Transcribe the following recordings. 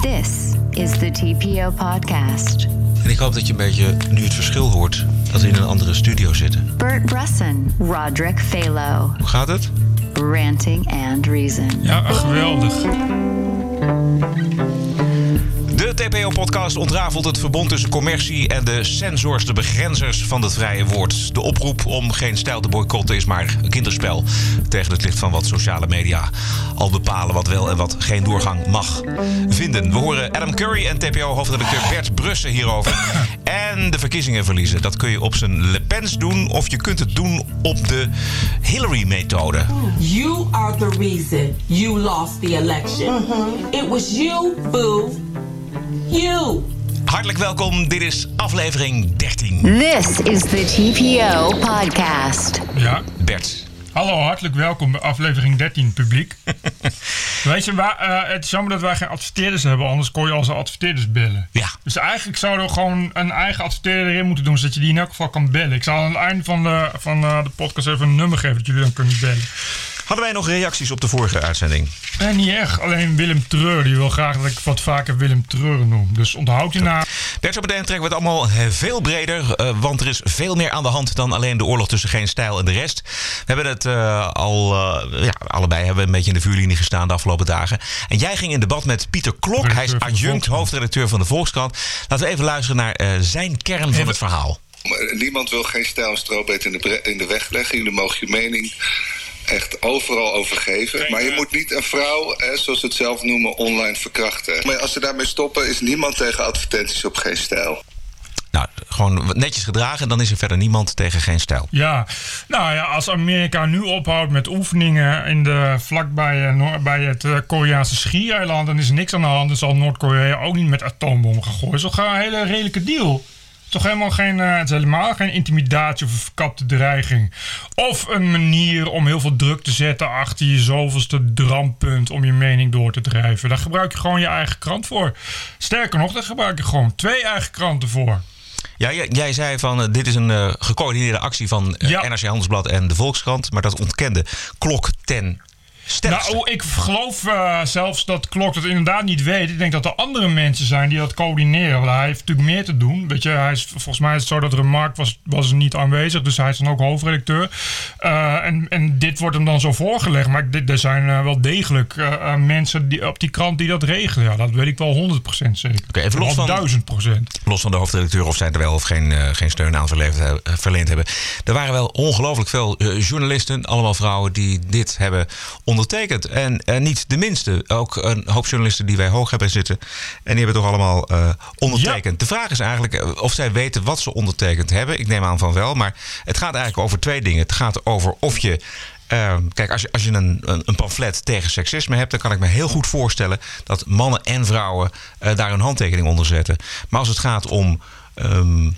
This is the TPO podcast. En ik hoop dat je een beetje nu het verschil hoort dat we in een andere studio zitten. Bert Bresson, Roderick Phalo, Hoe gaat het? ranting and reason. Ja, geweldig. De TPO-podcast ontrafelt het verbond tussen commercie en de censors, de begrenzers van het vrije woord. De oproep om geen stijl te boycotten is maar een kinderspel tegen het licht van wat sociale media al bepalen wat wel en wat geen doorgang mag vinden. We horen Adam Curry en TPO-hoofdredacteur Bert Brussen hierover. En de verkiezingen verliezen. Dat kun je op zijn Le Pens doen of je kunt het doen op de Hillary-methode. You are the reason you lost the election. It was you, boo. You. Hartelijk welkom, dit is aflevering 13. This is the TPO podcast. Ja. Bert, Hallo, hartelijk welkom bij aflevering 13, publiek. Weet je, waar, eh, het is jammer dat wij geen adverteerders hebben, anders kon je onze adverteerders bellen. ja, Dus eigenlijk zouden we gewoon een eigen adverteerder erin moeten doen, zodat je die in elk geval kan bellen. Ik zal aan het eind van de, van, eh, de podcast even een nummer geven dat jullie dan kunnen bellen. Hadden wij nog reacties op de vorige uitzending? En Eh, niet echt, alleen Willem Treur, die wil graag dat ik wat vaker Willem Treur noem. Dus onthoud die naam. Bert, zo meteen trekken we het allemaal eh, veel breder. eh, want er is veel meer aan de hand dan alleen de oorlog tussen geen stijl en de rest. We hebben het eh, al, eh, ja, allebei hebben we een beetje in de vuurlinie gestaan de afgelopen dagen. En jij ging in debat met Pieter Klok. Hij is adjunct hoofdredacteur van de Volkskrant. Laten we even luisteren naar eh, zijn kern van het verhaal. Niemand wil geen stijl en in de, in de weg leggen. Jullie mogen je mening echt overal over geven. Maar je moet niet een vrouw, hè, zoals ze het zelf noemen, online verkrachten. Maar als ze daarmee stoppen, is niemand tegen advertenties op geen stijl. Nou, gewoon wat netjes gedragen en dan is er verder niemand tegen geen stijl. Ja, nou ja, als Amerika nu ophoudt met oefeningen in de, vlakbij eh, bij het eh, Koreaanse schiereiland, dan is er niks aan de hand. Dan zal Noord-Korea ook niet met atoombommen gaan gooien. Dat is toch een hele redelijke deal? Toch helemaal geen, eh, het is helemaal geen intimidatie of een verkapte dreiging. Of een manier om heel veel druk te zetten achter je zoveelste drampunt om je mening door te drijven. Daar gebruik je gewoon je eigen krant voor. Sterker nog, daar gebruik je gewoon twee eigen kranten voor. Ja, jij, jij zei van eh, dit is een eh, gecoördineerde actie van Ja. NRC Handelsblad en de Volkskrant. Maar dat ontkende Klok ten sterkste. Nou, ik geloof eh, zelfs dat Klok dat inderdaad niet weet. Ik denk dat er andere mensen zijn die dat coördineren. Want hij heeft natuurlijk meer te doen. Weet je, hij is, volgens mij is het zo dat Remark was, was niet aanwezig. Dus hij is dan ook hoofdredacteur. Eh, en, en dit wordt hem dan zo voorgelegd. Maar dit, er zijn eh, wel degelijk mensen die, op die krant die dat regelen. Ja, dat weet ik wel 100% zeker. Oké, even los van- 1000%. los van de hoofdredacteur of zij er wel of geen, geen steun aan verleend, verleend hebben. Er waren wel ongelooflijk veel journalisten, allemaal vrouwen, die dit hebben ondertekend. En eh, niet de minste. Ook een hoop journalisten die wij hoog hebben zitten. En die hebben toch allemaal eh, ondertekend. De vraag is eigenlijk eh, of zij weten wat ze ondertekend hebben. Ik neem aan van wel. Maar het gaat eigenlijk over twee dingen. Het gaat over of je. eh, kijk, als je, als je een, een, een pamflet tegen seksisme hebt, dan kan ik me heel goed voorstellen dat mannen en vrouwen eh, daar hun handtekening onder zetten. Maar als het gaat om ehm, eh,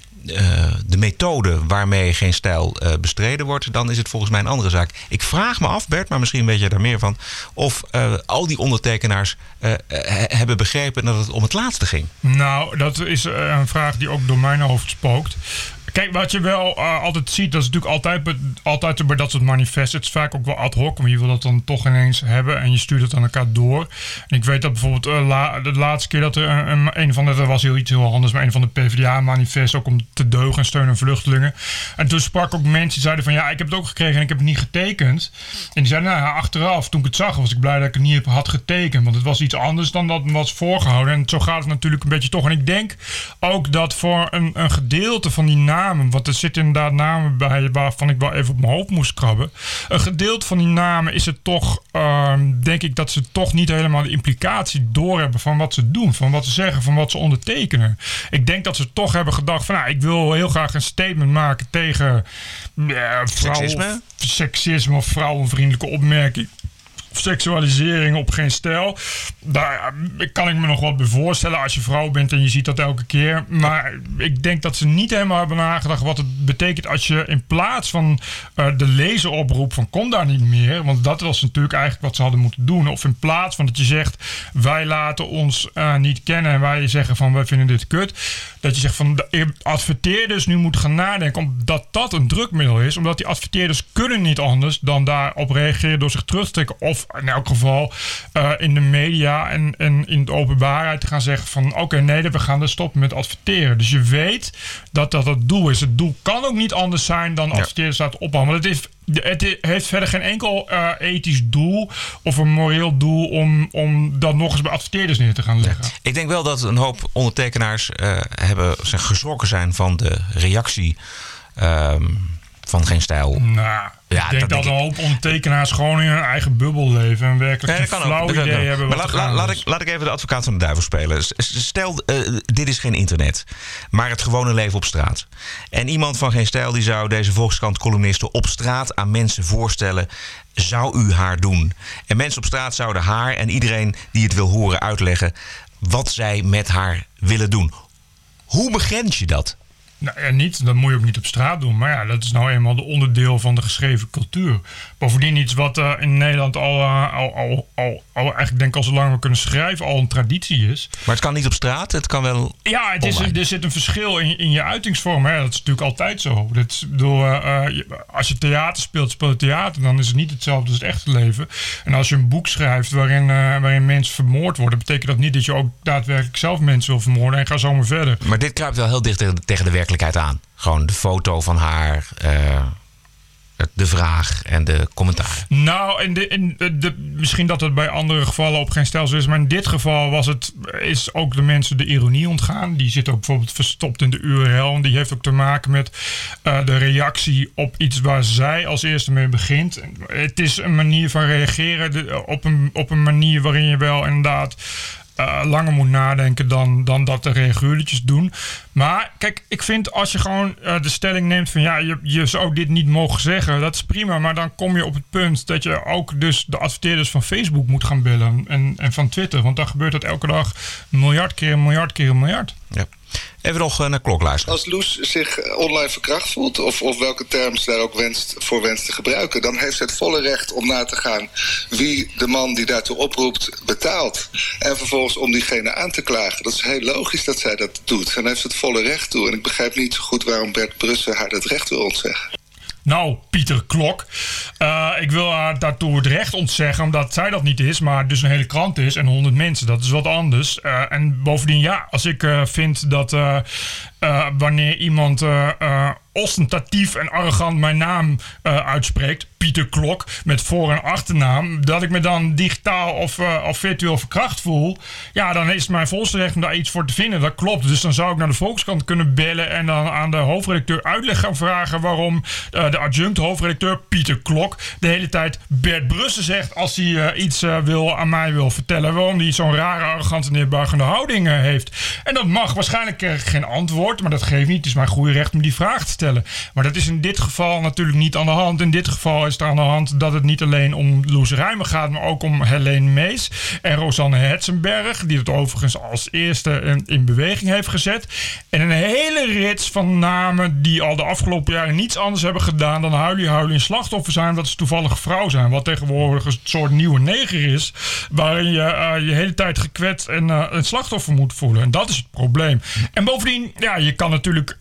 de methode waarmee geen stijl eh, bestreden wordt, dan is het volgens mij een andere zaak. Ik vraag me af, Bert, maar misschien weet je daar meer van, of eh, al die ondertekenaars eh, eh, hebben begrepen dat het om het laatste ging. Nou, dat is eh, een vraag die ook door mijn hoofd spookt. Kijk, wat je wel eh, altijd ziet, dat is natuurlijk altijd, altijd bij dat soort manifesten. Het is vaak ook wel ad hoc, maar je wil dat dan toch ineens hebben en je stuurt het aan elkaar door. En ik weet dat bijvoorbeeld eh, de laatste keer dat er een, een, van de, er was heel iets heel anders, maar een van de PvdA-manifest ook om te deugen en steun aan vluchtelingen. En toen sprak ook mensen die zeiden van ja, ik heb het ook gekregen en ik heb het niet getekend. En die zeiden nou achteraf, toen ik het zag, was ik blij dat ik het niet heb, had getekend. Want het was iets anders dan dat was voorgehouden. En zo gaat het natuurlijk een beetje toch. En ik denk ook dat voor een, een gedeelte van die namen, want er zitten inderdaad namen bij waarvan ik wel even op mijn hoofd moest krabben. Een gedeelte van die namen is het toch, ehm, denk ik, dat ze toch niet helemaal de implicatie doorhebben van wat ze doen, van wat ze zeggen, van wat ze ondertekenen. Ik denk dat ze toch hebben gedacht van, nou, ik wil heel graag een statement maken tegen ja, vrouw- Seksisme? seksisme of vrouwenvriendelijke opmerking seksualisering op geen stijl. Daar eh, kan ik me nog wat bij voorstellen als je vrouw bent en je ziet dat elke keer. Maar ik denk dat ze niet helemaal hebben nagedacht wat het betekent als je in plaats van eh, de lezeroproep van kom daar niet meer. Want dat was natuurlijk eigenlijk wat ze hadden moeten doen. Of in plaats van dat je zegt wij laten ons eh, niet kennen en wij zeggen van wij vinden dit kut. Dat je zegt van de adverteerders nu moeten gaan nadenken omdat dat een drukmiddel is. Omdat die adverteerders kunnen niet anders dan daarop reageren door zich terug te trekken. Of of in elk geval eh, in de media en, en in de openbaarheid te gaan zeggen van oké, nee, we gaan er stoppen met adverteren. Dus je weet dat dat het doel is. Het doel kan ook niet anders zijn dan adverteren staat ophouden. Want het is het heeft verder geen enkel uh, ethisch doel of een moreel doel om, om dat nog eens bij adverteerders neer te gaan leggen. Ik denk wel dat een hoop ondertekenaars uh, hebben, zijn geschrokken zijn van de reactie. Um, van geen stijl. Nou, ja, ik denk dat, dat een hoop ondertekenaars gewoon in hun eigen bubbel leven en werkelijk een flauw idee hebben. Maar laat, laat, laat, ik, laat ik even de advocaat van de duivel spelen. Stel, uh, dit is geen internet, maar het gewone leven op straat. En iemand van geen stijl die zou deze Volkskrant columnisten op straat aan mensen voorstellen. Zou u haar doen? En mensen op straat zouden haar en iedereen die het wil horen uitleggen wat zij met haar willen doen. Hoe begrens je dat? Nou ja, niet. Dat moet je ook niet op straat doen. Maar ja, dat is nou eenmaal de onderdeel van de geschreven cultuur. Bovendien iets wat uh, in Nederland al, uh, al, al, al, al, eigenlijk denk ik al zolang we kunnen schrijven, al een traditie is. Maar het kan niet op straat, het kan wel. Ja, het is, er zit een verschil in, in je uitingsvorm. Hè. Dat is natuurlijk altijd zo. Dat is, bedoel, uh, als je theater speelt, speelt theater, dan is het niet hetzelfde als het echte leven. En als je een boek schrijft waarin, waarin mensen vermoord worden, betekent dat niet dat je ook daadwerkelijk zelf mensen wil vermoorden en ga zo maar verder. Maar dit kruipt wel heel dicht tegen de werkelijkheid werkelijkheid aan. Gewoon de foto van haar, uh, de vraag en de commentaar. Nou, de, de, misschien dat het bij andere gevallen op geen stelsel is. Maar in dit geval was het, is ook de mensen de ironie ontgaan. Die zit ook bijvoorbeeld verstopt in de URL. En die heeft ook te maken met uh, de reactie op iets waar zij als eerste mee begint. Het is een manier van reageren op een, op een manier waarin je wel inderdaad uh, langer moet nadenken dan, dan dat de reguliertjes doen. Maar kijk, ik vind als je gewoon uh, de stelling neemt van ja, je, je zou dit niet mogen zeggen, dat is prima. Maar dan kom je op het punt dat je ook dus de adverteerders van Facebook moet gaan bellen en, en van Twitter. Want dan gebeurt dat elke dag miljard keer, miljard keer, miljard. Ja. Even nog eh, naar klok luisteren. Als Loes zich online verkracht voelt, of, of welke term ze daar ook wenst, voor wenst te gebruiken, dan heeft ze het volle recht om na te gaan wie de man die daartoe oproept betaalt. En vervolgens om diegene aan te klagen. Dat is heel logisch dat zij dat doet. En heeft ze het volle recht toe. En ik begrijp niet zo goed waarom Bert Brussen haar dat recht wil ontzeggen. Nou, Pieter Klok. Uh, ik wil haar daartoe het recht ontzeggen, omdat zij dat niet is, maar dus een hele krant is en 100 mensen. Dat is wat anders. Uh, en bovendien, ja, als ik uh, vind dat wanneer iemand ostentatief en arrogant mijn naam uitspreekt, Pieter Klok, met voor- en achternaam, dat ik me dan digitaal of, of virtueel verkracht voel, ja, dan is het mijn volste recht om daar iets voor te vinden. Dat klopt. Dus dan zou ik naar de Volkskrant kunnen bellen en dan aan de hoofdredacteur uitleg gaan vragen waarom de adjunct hoofdredacteur Pieter Klok de hele tijd Bert Brussen zegt als hij uh, iets wil aan mij wil vertellen. Waarom hij zo'n rare, arrogante, neerbuigende houding heeft. En dat mag. Waarschijnlijk geen antwoord, maar dat geeft niet. Het is mijn goede recht om die vraag te stellen. Maar dat is in dit geval natuurlijk niet aan de hand. In dit geval is het aan de hand dat het niet alleen om Loes gaat, maar ook om Helene Mees en Rosanne Hetzenberg, die het overigens als eerste in, in beweging heeft gezet. En een hele rits van namen die al de afgelopen jaren niets anders hebben gedaan dan huilie huilie slachtoffer zijn dat ze toevallig vrouw zijn. Wat tegenwoordig een soort nieuwe neger is. Waarin je uh, je hele tijd gekwetst en uh, een slachtoffer moet voelen. En dat is het probleem. En bovendien, ja, je kan natuurlijk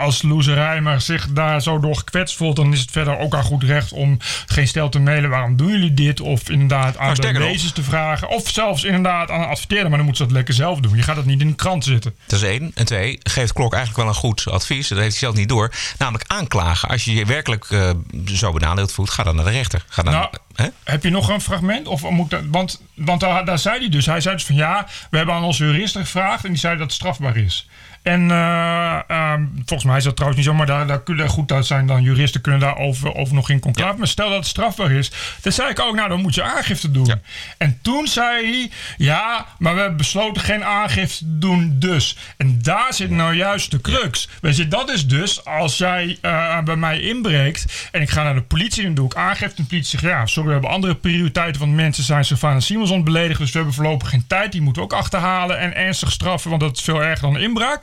als loser Rijmer zich daar zo door gekwetst voelt. Dan is het verder ook goed recht om geen stel te mailen. Waarom doen jullie dit? Of inderdaad aan de lezers te vragen. Of zelfs inderdaad aan een adverteerder. Maar dan moet ze dat lekker zelf doen. Je gaat dat niet in de krant zitten. Dat is één. En twee, geeft Klok eigenlijk wel een goed advies. Dat heeft hij zelf niet door. Namelijk aanklagen. Als je je werkelijk uh, zo benadeeld voelt, ga dan naar de rechter. Ga dan, nou, hè? Heb je nog een fragment? Of moet dat, want want daar, daar zei hij dus. Hij zei dus van ja, we hebben aan onze juristen gevraagd en die zei dat het strafbaar is. En uh, uh, volgens mij is dat trouwens niet zo, maar daar, daar kunnen goed uit zijn dan juristen kunnen daarover over nog in conclave. Ja. Maar stel dat het strafbaar is, dan zei ik ook, nou dan moet je aangifte doen. Ja. En toen zei hij, ja, maar we hebben besloten geen aangifte te doen, dus. En daar zit nou juist de crux. Weet je, dat is dus als jij uh, bij mij inbreekt en ik ga naar de politie en doe ik aangifte. En de politie zegt, ja, sorry, we hebben andere prioriteiten, want mensen zijn Sylvana Simons beledigd, dus we hebben voorlopig geen tijd. Die moeten we ook achterhalen en ernstig straffen, want dat is veel erger dan inbraak.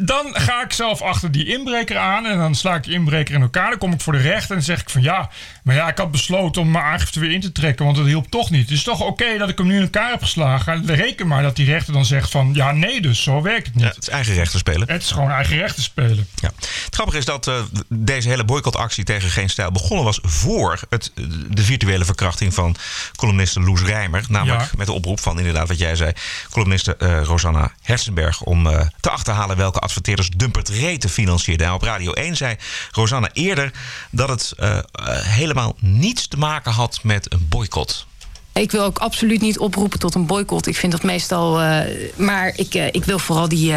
Dan ga ik zelf achter die inbreker aan en dan sla ik die inbreker in elkaar. Dan kom ik voor de rechter en dan zeg ik van ja, Maar ja, ik had besloten om mijn aangifte weer in te trekken, want het hielp toch niet. Het is toch oké dat ik hem nu in elkaar heb geslagen. Reken maar dat die rechter dan zegt van, ja nee dus, zo werkt het niet. Ja, het is eigen rechten spelen. Het is gewoon eigen rechten spelen. Ja. Het grappige is dat uh, deze hele boycottactie tegen Geen Stijl begonnen was voor het, de virtuele verkrachting van columniste Loes Rijmer. Namelijk Ja. met de oproep van inderdaad wat jij zei, columniste eh, Rosanna Hersenberg. Om eh, te achterhalen welke adverteerders Dumpert Reten financierden. En op Radio 1 zei Rosanna eerder dat het eh, eh, helemaal niets te maken had met een boycott. Ik wil ook absoluut niet oproepen tot een boycott. Ik vind dat meestal. eh, maar ik, ik wil vooral die,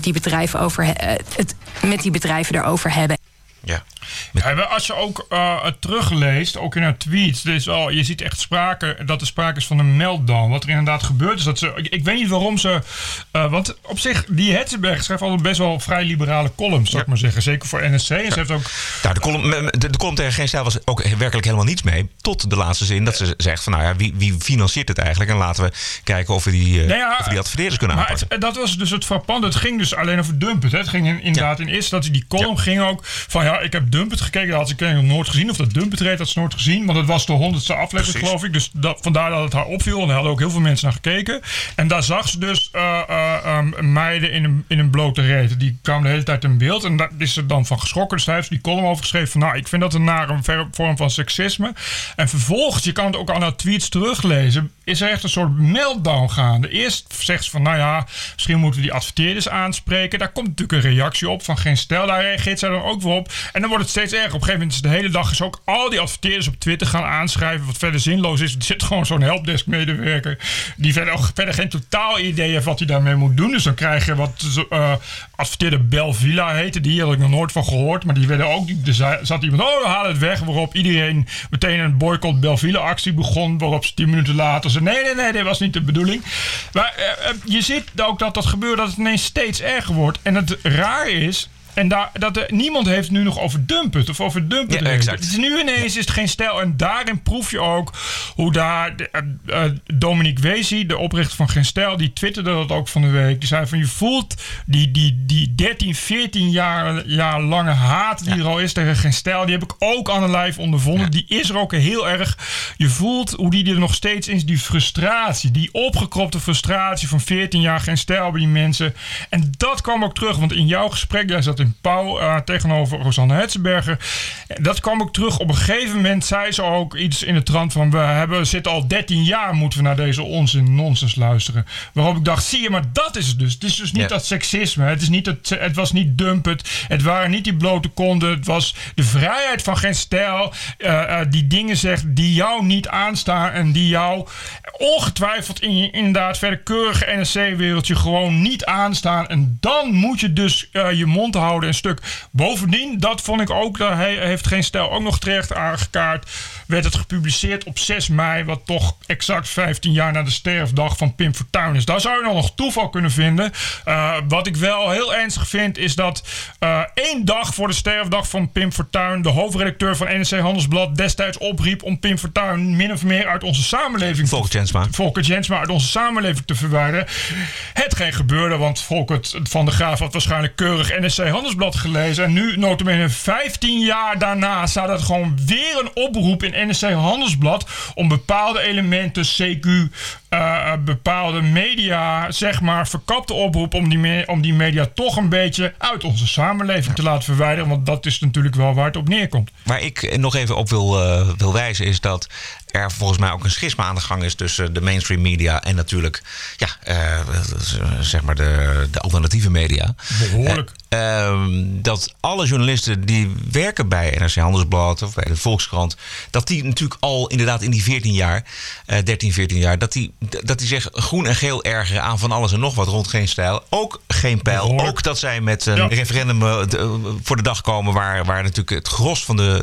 die bedrijven over, het met die bedrijven daarover hebben. Ja. Ja, als je ook eh, het terugleest, ook in haar tweets, is al, je ziet echt sprake dat er sprake is van een meltdown. Wat er inderdaad gebeurt is dat ze. Ik, ik weet niet waarom ze. eh, want op zich, die Hetzenberg schrijft altijd best wel vrij liberale columns, zou ik maar zeggen. Zeker voor NSC. En ze heeft ook. Nou, de, column, de, de column tegen Geen Stijl was ook werkelijk helemaal niets mee. Tot de laatste zin dat ze zegt van nou ja, wie, wie financiert het eigenlijk? En laten we kijken of we die, Nou ja, of we die adverteerders kunnen Maar aanpakken. het- dat was dus het frappant. Het ging dus alleen over Dumpet. hè. Het ging in- inderdaad in eerste instantie. Die column ging ook van ja, ik heb Dumpet gekeken. Dat had ze kennelijk nog nooit gezien. Of dat Dumpet reed, dat ze nooit gezien. Want het was de honderdste aflevering, Precies. geloof ik. Dus dat, vandaar dat het haar opviel. En daar hadden ook heel veel mensen naar gekeken. En daar zag ze dus eh, eh, ehm, meiden in een, in een blote reet. Die kwamen de hele tijd in beeld. En daar is ze dan van geschrokken. Dus daar heeft ze die column over geschreven van nou, ik vind dat een nare vorm van seksisme. En vervolgens, je kan het ook aan haar tweets teruglezen, is er echt een soort meltdown gaande. Eerst zegt ze van nou ja, misschien moeten we die adverteerders aanspreken. Daar komt natuurlijk een reactie op van geen stel. Daar reageert zij dan ook weer op. En dan wordt het steeds erger. Op een gegeven moment is de hele dag is ook al die adverteerders op Twitter gaan aanschrijven. Wat verder zinloos is. Er zit gewoon zo'n helpdesk medewerker. Die verder, ook verder geen totaal idee heeft wat hij daarmee moet doen. Dus dan krijg je wat uh, adverteerder Belvilla heette. Die had ik nog nooit van gehoord. Maar die werden ook. Er za- zat iemand. Oh, halen het weg. Waarop iedereen meteen een boycott Belvilla actie begon. Waarop ze tien minuten later Nee, nee, nee, dit was niet de bedoeling. Maar eh, eh, je ziet ook dat dat gebeurt. Dat het ineens steeds erger wordt. En het raar is. En daar, dat er, niemand heeft nu nog over Dumpet of over Dumpet. Ja, exact. Het is nu ineens is het geen stijl. En daarin proef je ook hoe daar de, eh, eh, Dominique Wezi, de oprichter van Geen Stijl, die twitterde dat ook van de week. Die zei van je voelt die, die, die 13, 14 jaar, jaar lange haat die er al is tegen Geen Stijl. Die heb ik ook aan de lijf ondervonden. Die is er ook heel erg. Je voelt hoe die er nog steeds is. Die frustratie, die opgekropte frustratie van 14 jaar Geen Stijl bij die mensen. En dat kwam ook terug. Want in jouw gesprek, jij zat in Pauw eh, tegenover Rosanne Hetzenberger. Dat kwam ook terug. Op een gegeven moment zei ze ook iets in de trant van... we hebben, zitten al 13 jaar moeten we naar deze onzin nonsens luisteren. Waarop ik dacht, zie je, maar dat is het dus. Het is dus niet Ja. dat seksisme. Het, is niet het, het was niet dumpet. Het waren niet die blote konden. Het was de vrijheid van geen stijl. eh, eh, die dingen zegt die jou niet aanstaan... en die jou ongetwijfeld in je inderdaad verder keurige NSC-wereldje gewoon niet aanstaan. En dan moet je dus je mond houden een stuk. Bovendien, dat vond ik ook, he- heeft geen stijl ook nog terecht aangekaart. Werd het gepubliceerd op 6 mei, wat toch exact 15 jaar na de sterfdag van Pim Fortuyn is. Daar zou je dan nog toeval kunnen vinden. Eh, wat ik wel heel ernstig vind, is dat eh, één dag voor de sterfdag van Pim Fortuyn, de hoofdredacteur van NRC Handelsblad, destijds opriep om Pim Fortuyn min of meer uit onze samenleving Volker Jensma. Volker Jensma uit onze samenleving te verwijderen. Hetgeen gebeurde, want Volker van der Graaf had waarschijnlijk keurig NSC Handelsblad gelezen. En nu, notabene 15 jaar daarna, staat er gewoon weer een oproep in NSC Handelsblad om bepaalde elementen, CQ, eh, bepaalde media, zeg maar, verkapte oproep om die, me- om die media toch een beetje uit onze samenleving te laten verwijderen. Want dat is natuurlijk wel waar het op neerkomt. Waar ik nog even op wil, eh, wil wijzen is dat er volgens mij ook een schisma aan de gang is tussen de mainstream media en natuurlijk ja, eh, zeg maar de, de alternatieve media. Behoorlijk. Eh, ehm, dat alle journalisten die werken bij NRC Handelsblad of bij de Volkskrant, dat die natuurlijk al inderdaad in die 14 jaar, eh 13, 14 jaar, dat die, dat die zich groen en geel ergeren aan van alles en nog wat rond geen stijl. Ook geen pijl. Behoorlijk. Ook dat zij met een Ja. referendum eh, eh, voor de dag komen waar, waar natuurlijk het gros van de,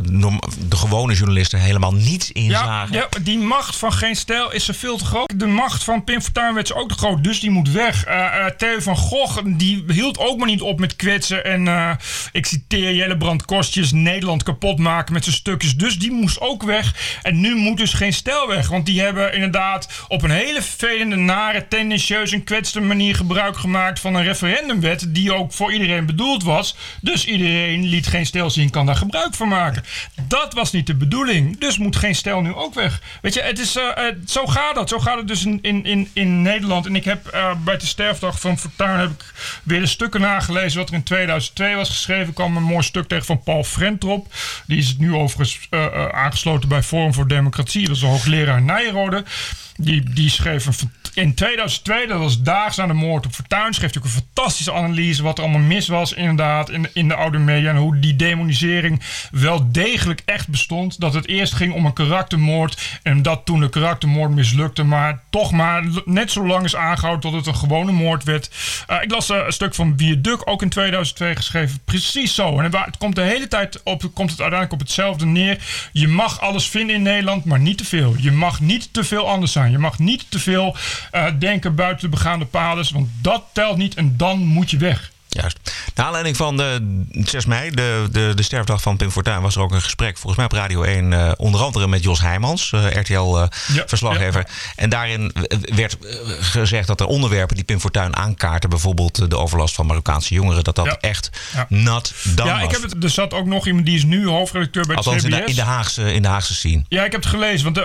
de gewone journalisten helemaal niets in Ja, zagen. ja, die macht van geen stijl is ze veel te groot. De macht van Pim Fortuyn werd ze ook te groot, dus die moet weg. Eh, Theo van Gogh, die hield ook maar niet op met kwetsen. En ik citeer Jellebrand Kostjes, Nederland kapot maken met zijn stukjes. Dus die moest ook weg. En nu moet dus geen stijl weg. Want die hebben inderdaad op een hele hele vervelende, nare, tendentieus en kwetsende manier gebruik gemaakt van een referendumwet die ook voor iedereen bedoeld was. Dus iedereen liet geen stel zien, kan daar gebruik van maken. Dat was niet de bedoeling. Dus moet geen stel nu ook weg. Weet je, het is, eh, eh, zo gaat dat. Zo gaat het dus in, in, in, in Nederland. En ik heb eh, bij de sterfdag van Fortuyn heb ik weer de stukken nagelezen wat er in 2002 was geschreven. Kwam een mooi stuk tegen van Paul Frentrop. Die is nu overigens aangesloten bij Forum voor Democratie. Dat is een hoogleraar Nijrode. Die, die schreef een in 2002, dat was daags na de moord op Fortuyn, schreef ook een fantastische analyse wat er allemaal mis was inderdaad in, in de oude media. En hoe die demonisering wel degelijk echt bestond. Dat het eerst ging om een karaktermoord en dat toen de karaktermoord mislukte. Maar toch maar net zo lang is aangehouden tot het een gewone moord werd. Uh, ik las uh, een stuk van Viaduc, ook in 2002 geschreven. Precies zo. En het komt de hele tijd op, komt het uiteindelijk op hetzelfde neer. Je mag alles vinden in Nederland, maar niet te veel. Je mag niet te veel anders zijn. Je mag niet te veel denken buiten de begaande paden. Want dat telt niet en dan moet je weg. Juist. Naar aanleiding van de 6 mei, de, de, de sterfdag van Pim Fortuyn, was er ook een gesprek, volgens mij op Radio 1, uh, onder andere met Jos Heijmans, uh, RTL-verslaggever. Uh, ja, ja. En daarin werd gezegd dat er onderwerpen die Pim Fortuyn aankaarten, bijvoorbeeld de overlast van Marokkaanse jongeren, dat dat Ja. echt nat dan Ja, was. ik heb het, er zat ook nog iemand die is nu hoofdredacteur bij het Althans in CBS. de, in, de Haagse, in de Haagse scene. Ja, ik heb het gelezen. Want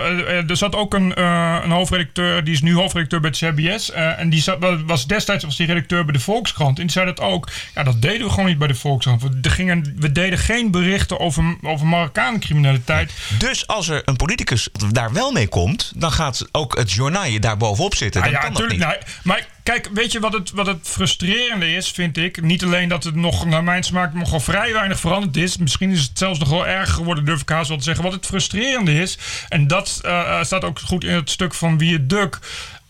er, zat ook een, eh, een hoofdredacteur, die is nu hoofdredacteur bij het CBS. eh, en die zat, was destijds was die redacteur bij de Volkskrant. En die zei dat ook. Ja, dat deden we gewoon niet bij de Volkskrant. We, gingen, we deden geen berichten over, over Marokkaancriminaliteit. Dus als er een politicus daar wel mee komt, dan gaat ook het journaal daar bovenop zitten. Ah, Dan ja, kan dat natuurlijk. niet. Nee, maar kijk, weet je wat het, wat het frustrerende is, vind ik? Niet alleen dat het nog, naar mijn smaak, nogal vrij weinig veranderd is. Misschien is het zelfs nog wel erger geworden, durf ik haast wel te zeggen. Wat het frustrerende is, en dat eh, eh, staat ook goed in het stuk van Wie het Duk.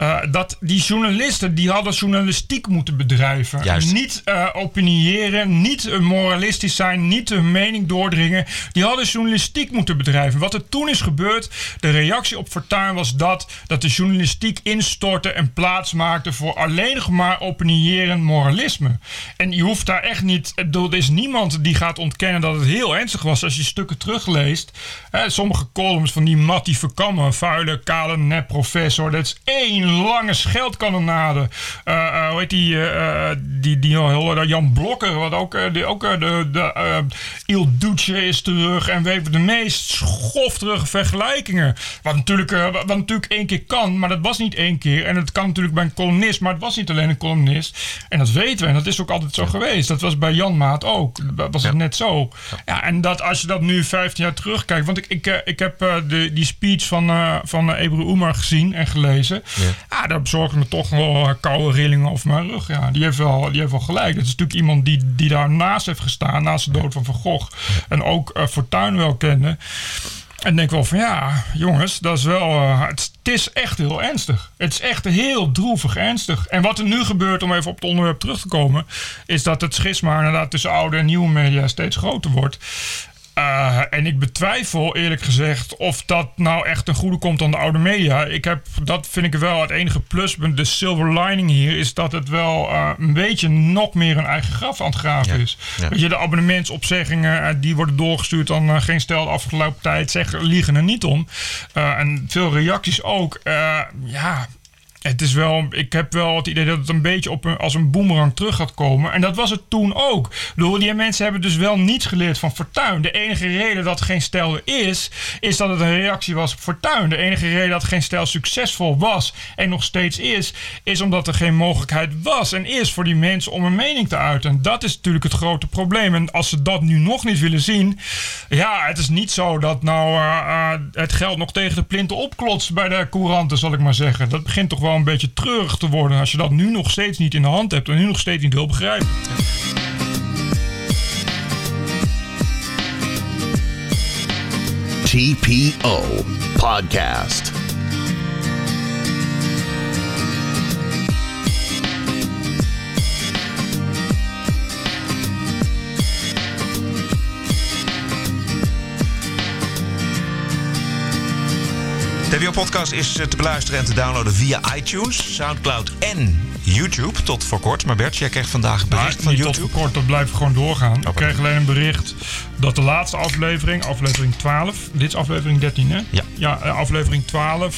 Eh, dat die journalisten die hadden journalistiek moeten bedrijven. Juist. Niet eh opiniëren, niet eh, moralistisch zijn, niet hun mening doordringen. Die hadden journalistiek moeten bedrijven. Wat er toen is gebeurd, de reactie op Fortuyn was dat, dat de journalistiek instortte en plaats maakte voor alleen nog maar opiniëren moralisme. En je hoeft daar echt niet, er is niemand die gaat ontkennen dat het heel ernstig was als je stukken terugleest. Hè, sommige columns van die Mattie Verkammen, vuile, kale, nep professor, dat is één lange scheldkanonade. Eh, hoe heet die, eh, die, die heel- Jan Blokker, wat ook, die, ook de, de Il Duce is terug en we hebben de meest schofterige vergelijkingen. Wat natuurlijk, wat natuurlijk één keer kan, maar dat was niet één keer. En het kan natuurlijk bij een columnist, maar het was niet alleen een columnist. En dat weten we en dat is ook altijd zo geweest. Dat was bij Jan Maat ook. Dat was het net zo. Ja, en dat als je dat nu 15 jaar terugkijkt. Want ik, ik, ik heb de, die speech van, eh van Ebru Oemar gezien en gelezen. Ja, daar bezorgde me toch wel eh, koude rillingen over mijn rug. Ja, die heeft wel, die heeft wel gelijk. Dat is natuurlijk iemand die, die daar naast heeft gestaan, naast de dood van Van Gogh. En ook eh Fortuyn wel kende. En denk wel van ja, jongens, dat is wel. eh, het, het is echt heel ernstig. Het is echt heel droevig ernstig. En wat er nu gebeurt, om even op het onderwerp terug te komen, is dat het schisma inderdaad tussen oude en nieuwe media steeds groter wordt. Eh, en ik betwijfel eerlijk gezegd of dat nou echt ten goede komt aan de oude media. Ik heb, dat vind ik wel het enige pluspunt. De silver lining hier is dat het wel eh, een beetje nog meer een eigen graf aan het graven is. ja. Weet je, de abonnementsopzeggingen eh, die worden doorgestuurd aan geen stel de afgelopen tijd. Zeggen, liegen er niet om. En veel reacties ook. Ja, het is wel, ik heb wel het idee dat het een beetje op een, als een boemerang terug gaat komen. En dat was het toen ook. Ik die mensen hebben dus wel niets geleerd van Fortuyn. De enige reden dat geen stel er is, is dat het een reactie was op Fortuyn. De enige reden dat geen stel succesvol was en nog steeds is, is omdat er geen mogelijkheid was en is voor die mensen om een mening te uiten. En dat is natuurlijk het grote probleem. En als ze dat nu nog niet willen zien, ja, het is niet zo dat nou eh, eh, het geld nog tegen de plinten opklotst bij de couranten, zal ik maar zeggen. Dat begint toch wel een beetje treurig te worden als je dat nu nog steeds niet in de hand hebt en nu nog steeds niet wil begrijpen. TPO Podcast. TVO Podcast is eh, te beluisteren en te downloaden via iTunes, Soundcloud en YouTube. Tot voor kort. Maar Bert, jij kreeg vandaag een bericht Maar van niet tot YouTube. voor kort, dat blijft gewoon doorgaan. Ik Oké. kreeg alleen een bericht dat de laatste aflevering, aflevering 12, dit is aflevering 13 hè? Ja. Ja, eh, aflevering 12,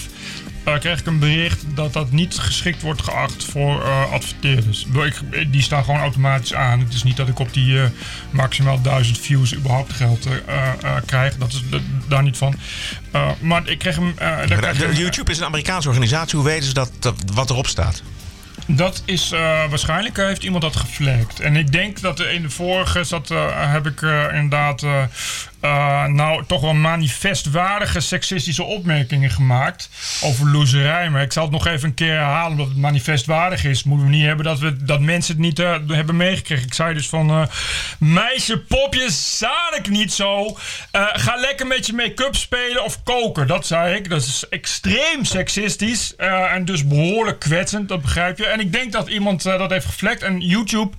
eh, kreeg ik een bericht dat dat niet geschikt wordt geacht voor eh, adverteerders. Ik, die staan gewoon automatisch aan. Het is niet dat ik op die eh, maximaal 1000 views überhaupt geld krijg. Dat is daar niet van. maar ik kreeg hem. YouTube is een Amerikaanse organisatie. Hoe weten ze dat, wat erop staat? Dat is uh, waarschijnlijk heeft iemand dat geflagd. En ik denk dat in de vorige zat, uh, heb ik uh, inderdaad uh, nou toch wel manifestwaardige seksistische opmerkingen gemaakt over loserij. Maar ik zal het nog even een keer herhalen omdat het manifestwaardig is. Moeten we niet hebben dat, we, dat mensen het niet uh, hebben meegekregen. Ik zei dus van uh, meisje popjes, ik niet zo. ga lekker met je make-up spelen of koken. Dat zei ik. Dat is extreem seksistisch en dus behoorlijk kwetsend. Dat begrijp je. En ik denk dat iemand dat heeft geflekt. En YouTube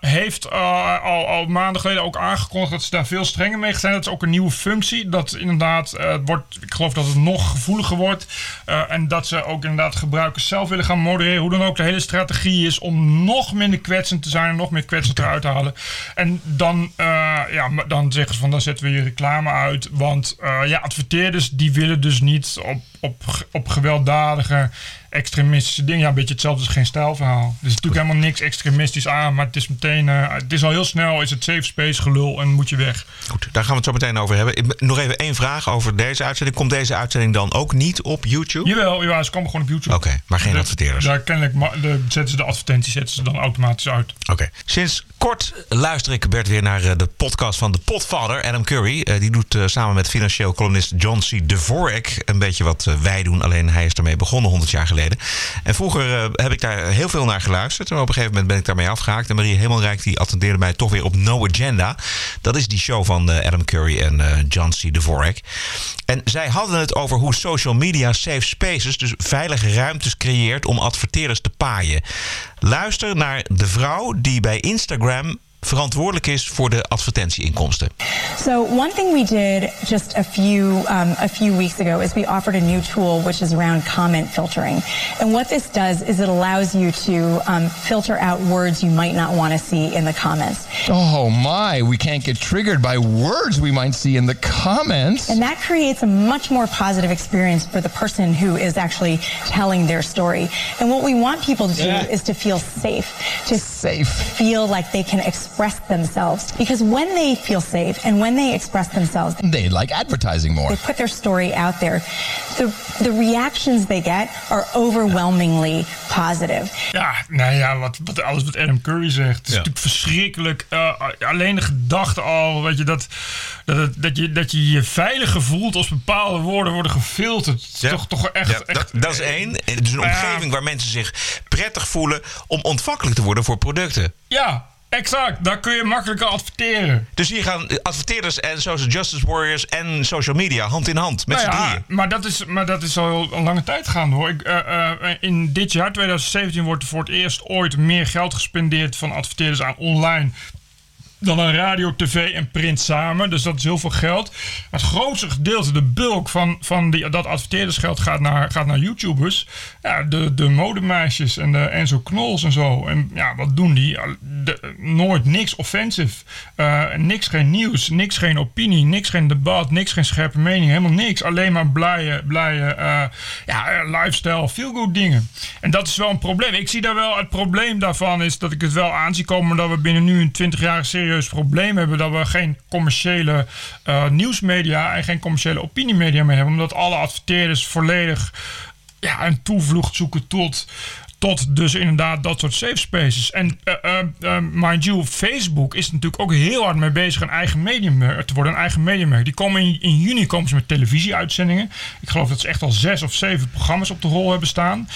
heeft al, al maanden geleden ook aangekondigd dat ze daar veel strenger mee zijn. Dat is ook een nieuwe functie. Dat inderdaad uh, wordt, ik geloof dat het nog gevoeliger wordt. Uh, en dat ze ook inderdaad gebruikers zelf willen gaan modereren. Hoe dan ook de hele strategie is om nog minder kwetsend te zijn en nog meer kwetsend eruit te halen. En dan, uh, ja, dan zeggen ze van dan zetten we je reclame uit. Want ja, adverteerders die willen dus niet op, op, op gewelddadige extremistische dingen. Ja, een beetje hetzelfde als geen stijlverhaal. Er is natuurlijk helemaal niks extremistisch aan, maar het is meteen, uh, het is al heel snel, is het safe space gelul en moet je weg. Goed, daar gaan we het zo meteen over hebben. Ik, nog even één vraag over deze uitzending. Komt deze uitzending dan ook niet op YouTube? Jawel, ja, ze komen gewoon op YouTube. Oké, maar geen adverteerders? Daar kennelijk de, zetten ze de advertenties zetten ze dan automatisch uit. Oké. Sinds kort luister ik, Bert, weer naar eh, de podcast van de potvader, Adam Curry. Uh, die doet uh, samen met financieel columnist John C. Dvorak een beetje wat wij doen. Alleen hij is ermee begonnen 100 jaar geleden. En vroeger heb ik daar heel veel naar geluisterd. En op een gegeven moment ben ik daarmee afgehaakt. En Marie Hemelrijk die attendeerde mij toch weer op No Agenda. Dat is die show van Adam Curry en John C. Dvorak. En zij hadden het over hoe social media safe spaces, dus veilige ruimtes creëert om adverteerders te paaien. Luister naar de vrouw die bij Instagram verantwoordelijk is voor de advertentieinkomsten. So one thing we did just a few um, a few weeks ago is we offered a new tool which is around comment filtering. And what this does is it allows you to um, filter out words you might not want to see in the comments. Oh my, we can't get triggered by words we might see in the comments. And that creates a much more positive experience for the person who is actually telling their story. And what we want people to do yeah. is to feel safe, to safe. feel like they can express themselves. Because when they feel safe and when they express themselves, they like advertising more. They put their story out there. The, the reactions they get are overwhelmingly positive. Ja, nou ja, wat, wat alles wat Adam Curry zegt. Het is ja. natuurlijk verschrikkelijk. Uh, alleen de gedachte al, weet je, dat, dat, dat, je, dat je je veiliger voelt als bepaalde woorden worden gefilterd. Ja. Toch, toch echt, ja, echt, dat, dat, is één. Dus een omgeving waar mensen zich prettig voelen om ontvankelijk te worden voor producten. Ja, Exact, daar kun je makkelijker adverteren. Dus hier gaan adverteerders en social justice warriors en social media hand in hand met nou z'n drieën. Maar dat, is, maar dat is al een lange tijd gaande hoor. Ik, uh, uh, in dit jaar, 2017, wordt er voor het eerst ooit meer geld gespendeerd van adverteerders aan online dan een radio, tv en print samen. Dus dat is heel veel geld. Het grootste gedeelte, de bulk van, van die, dat adverteerdersgeld gaat naar, gaat naar YouTubers. Ja, de, de modemeisjes en de Enzo Knols en zo. En ja, wat doen die? nooit niks offensive. Uh, niks geen nieuws, niks geen opinie, niks geen debat, niks geen scherpe mening. Helemaal niks. Alleen maar blije, blije uh, ja, lifestyle, feel good dingen. En dat is wel een probleem. Ik zie daar wel, het probleem daarvan is dat ik het wel aanzie komen dat we binnen nu een 20 jaar serie probleem hebben dat we geen commerciële uh, nieuwsmedia en geen commerciële opiniemedia meer hebben. Omdat alle adverteerders volledig ja, een toevlucht zoeken tot tot dus inderdaad dat soort safe spaces. En uh, uh, mind you, Facebook is natuurlijk ook heel hard mee bezig een eigen medium te worden, een eigen mediummerk. Die komen in, in, juni komen ze met televisieuitzendingen. Ik geloof dat ze echt al zes of zeven programma's op de rol hebben staan.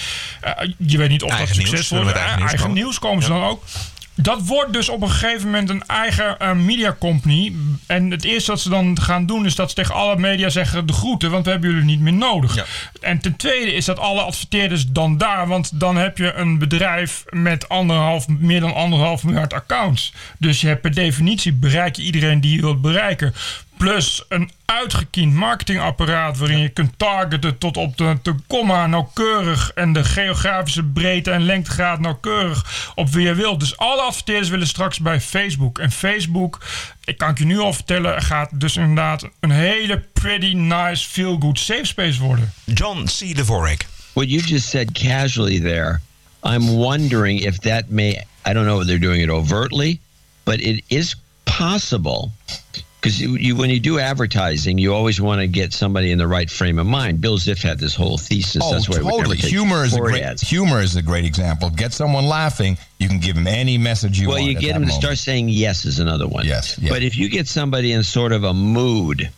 je weet niet of dat succesvol is. Eigen, eigen nieuws komen ze dan ook. Dat wordt dus op een gegeven moment een eigen uh, media company. En het eerste wat ze dan gaan doen is dat ze tegen alle media zeggen de groeten, want we hebben jullie niet meer nodig. Ja. En ten tweede is dat alle adverteerders dan daar, want dan heb je een bedrijf met anderhalf, meer dan anderhalf miljard accounts. Dus je hebt per definitie bereik je iedereen die je wilt bereiken Plus een uitgekiend marketingapparaat waarin je kunt targeten tot op de, de komma nauwkeurig en de geografische breedte en lengtegraad nauwkeurig op wie je wilt. Dus alle adverteerders willen straks bij Facebook. En Facebook, ik kan het je nu al vertellen, gaat dus inderdaad een hele pretty nice feel-good safe space worden. John C. Dvorak. What you just said casually there, I'm wondering if that may, I don't know if they're doing it overtly, but it is possible because you, you, when you do advertising, you always want to get somebody in the right frame of mind. Bill Ziff had this whole thesis. Oh, That's why totally. Humor is a great ads. humor is a great example. Get someone laughing, you can give them any message you well, want. you at get them to start saying yes is another one. Yes, yes. But if you get somebody in sort of a mood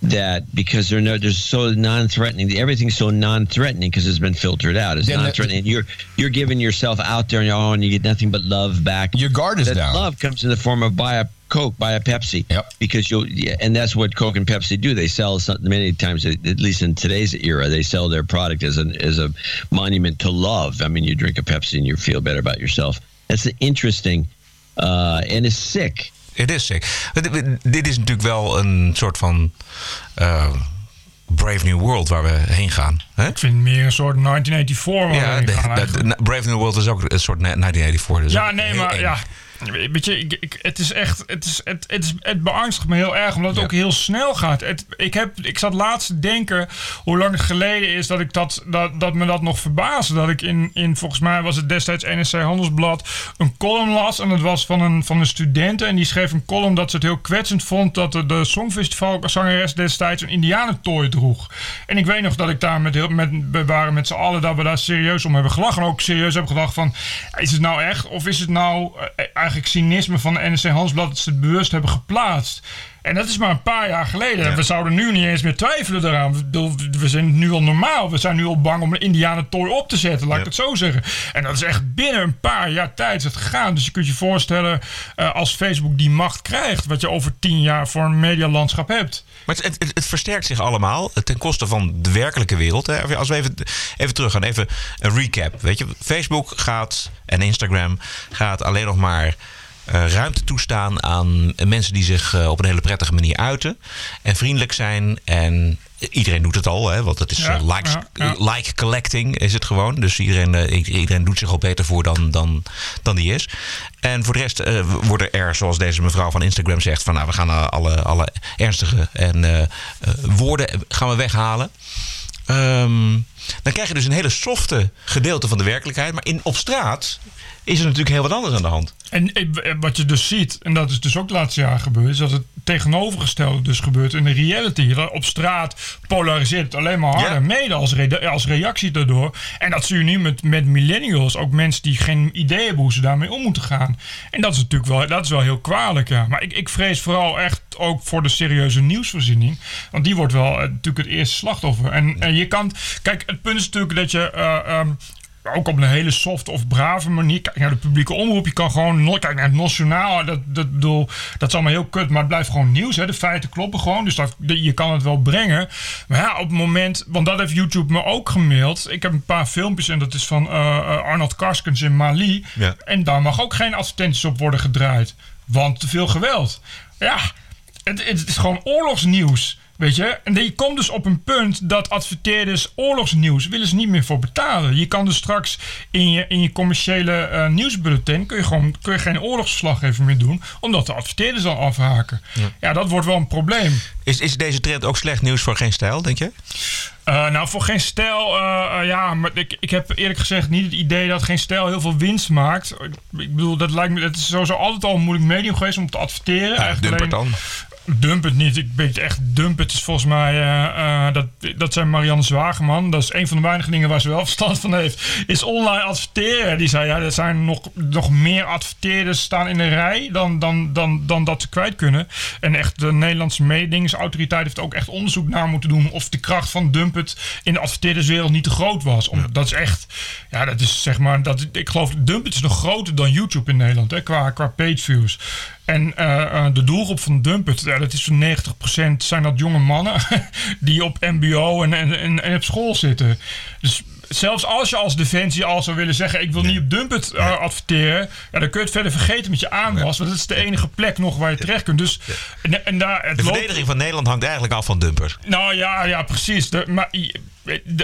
that because they're no, they're so non-threatening, everything's so non-threatening because it's been filtered out. It's Then non-threatening. you're you're giving yourself out there, and, oh, and you get nothing but love back. Your guard is that down. Love comes in the form of buy a Coke, buy a Pepsi. Yep. Because you'll, yeah, and that's what Coke and Pepsi do. They sell something many times, at least in today's era, they sell their product as an as a monument to love. I mean, you drink a Pepsi and you feel better about yourself. That's interesting, uh, and it's sick. It is sick. Dit- Dit is natuurlijk wel een soort van eh, Brave New World waar we heen gaan. Hè? Ik vind meer een soort 1984 waar Ja, we in de- gaan de- de- Brave New World is ook een soort 1984. Dus Ja, nee, maar eng. ja. Weet je, ik, ik, het is echt. Het, is, het, het, is, het beangstigt me heel erg, omdat het Ja. ook heel snel gaat. Het, ik, heb, ik zat laatst te denken hoe lang het geleden is dat, ik dat, dat, dat me dat nog verbaasde. Dat ik in, in, volgens mij was het destijds NSC Handelsblad, een column las. En dat was van een, van een student. En die schreef een column dat ze het heel kwetsend vond dat de, de Songfestivalzangeres destijds een indianentooi droeg. En ik weet nog dat ik daar met, heel, met, we waren met z'n allen dat we daar serieus om hebben gelachen. En ook serieus hebben gedacht van, is het nou echt? Of is het nou eh, eigenlijk cynisme van de NSC Handelsblad dat ze het bewust hebben geplaatst? En dat is maar een paar jaar geleden. En we zouden nu niet eens meer twijfelen daaraan. We, zijn nu al normaal. We zijn nu al bang om een indianentooi op te zetten, laat ik het zo zeggen. En dat is echt binnen een paar jaar tijd het gegaan. Dus je kunt je voorstellen, eh, als Facebook die macht krijgt, wat je over tien jaar voor een medialandschap hebt. Maar het, het, het versterkt zich allemaal ten koste van de werkelijke wereld. Hè. Als we even, even terug gaan, even een recap. Weet je, Facebook gaat en Instagram gaat alleen nog maar eh, ruimte toestaan aan mensen die zich eh, op een hele prettige manier uiten. En vriendelijk zijn. En iedereen doet het al, hè, want het is Ja, eh, likes, ja, ja. like collecting is het gewoon. Dus iedereen, eh, iedereen doet zich al beter voor dan, dan, dan die is. En voor de rest eh, worden er, zoals deze mevrouw van Instagram zegt, van nou, we gaan eh, alle, alle ernstige en, eh, eh, woorden gaan we weghalen. Ehm, dan krijg je dus een hele softe gedeelte van de werkelijkheid. Maar in, op straat is er natuurlijk heel wat anders aan de hand. En eh, wat je dus ziet, en dat is dus ook het laatste jaar gebeurd, is dat het tegenovergestelde dus gebeurt in de reality. Op straat polariseert het alleen maar harder, Ja. mede als, re- als reactie daardoor. En dat zie je nu met, met millennials, ook mensen die geen idee hebben hoe ze daarmee om moeten gaan. En dat is natuurlijk wel, dat is wel heel kwalijk, ja. Maar ik, ik vrees vooral echt ook voor de serieuze nieuwsvoorziening. Want die wordt wel eh, natuurlijk het eerste slachtoffer. En, en je kan, kijk, het punt is natuurlijk dat je... eh, ook op een hele soft of brave manier. Kijk naar de publieke omroep. Je kan gewoon. no- Kijk naar het nationaal. Dat, dat, bedoel, dat is allemaal heel kut. Maar het blijft gewoon nieuws. Hè. De feiten kloppen gewoon. Dus dat, je kan het wel brengen. Maar ja, op het moment. Want dat heeft YouTube me ook gemaild. Ik heb een paar filmpjes. En dat is van eh, eh, Arnold Karskens in Mali. Ja. En daar mag ook geen advertenties op worden gedraaid. Want te veel geweld. Ja, het, het is gewoon oorlogsnieuws. Weet je? En je komt dus op een punt dat adverteerders oorlogsnieuws willen ze niet meer voor betalen. Je kan dus straks in je, in je commerciële eh, nieuwsbulletin kun je gewoon kun je geen oorlogsverslaggever meer doen, omdat de adverteerders al afhaken. Ja. dat wordt wel een probleem. Is, is deze trend ook slecht nieuws voor geen stijl, denk je? Eh, nou, voor geen stijl, eh, ja, maar ik, ik heb eerlijk gezegd niet het idee dat geen stijl heel veel winst maakt. Ik, ik bedoel, dat lijkt me, het is sowieso altijd al een moeilijk medium geweest om te adverteren. Ja, alleen- dan. Dump het niet. Ik weet echt, dump het is volgens mij, eh, eh, dat, dat zijn Marianne Zwageman. Dat is een van de weinige dingen waar ze wel verstand van heeft. Is online adverteren. Die zei, ja, er zijn nog, nog meer adverteerders staan in de rij dan, dan, dan, dan dat ze kwijt kunnen. En echt de Nederlandse mededingingsautoriteit heeft ook echt onderzoek naar moeten doen of de kracht van dump het in de adverteerderswereld niet te groot was. Om, Dat is echt, ja, dat is zeg maar, dat, ik geloof, dump het is nog groter dan YouTube in Nederland, hè, qua, qua page views. En eh, eh, de doelgroep van Dumpet, ja, dat is zo'n 90% zijn dat jonge mannen die op MBO en, en, en, op school zitten. Dus zelfs als je als defensie al zou willen zeggen... ik wil niet op Dumpet uh, adverteren... Ja, dan kun je het verder vergeten met je aanwas. Want dat is de enige plek nog waar je terecht kunt. Dus, en, en daar, het de loopt- verdediging van Nederland hangt eigenlijk af van Dumper. nou ja, ja precies. De, maar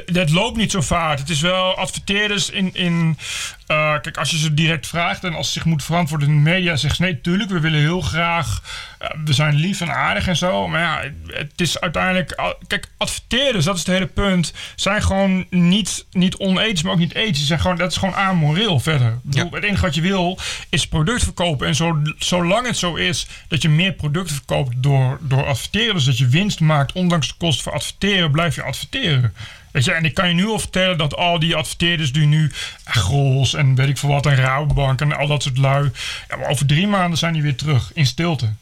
dat loopt niet zo vaart. Het is wel adverteerders in. in eh, kijk, als je ze direct vraagt en als ze zich moeten verantwoorden in de media, zeggen ze nee, tuurlijk, we willen heel graag. eh, we zijn lief en aardig en zo. Maar ja, het is uiteindelijk. Kijk, adverteerders, dat is het hele punt. Zijn gewoon niet, niet onethisch, maar ook niet ethisch. Zijn gewoon, dat is gewoon amoreel verder. Bedoel, Het enige wat je wil is product verkopen. En zo, zolang het zo is dat je meer producten verkoopt door, door adverteren, dus dat je winst maakt, ondanks de kosten voor adverteren, blijf je adverteren. Weet je, en ik kan je nu al vertellen dat al die adverteerders die nu Grols en weet ik veel wat en Rabobank en al dat soort lui, ja, maar over drie maanden zijn die weer terug in stilte.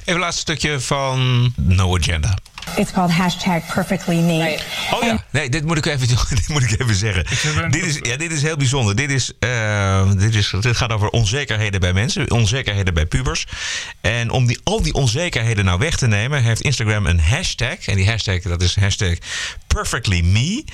Even een laatste stukje van No Agenda. It's called hashtag perfectly me. Oh ja, nee, dit moet ik even, dit moet ik even zeggen. Dit is, ja, dit is heel bijzonder. Dit, is, eh, dit, is, dit gaat over onzekerheden bij mensen, onzekerheden bij pubers. En om die, al die onzekerheden nou weg te nemen, heeft Instagram een hashtag. En die hashtag, dat is hashtag perfectly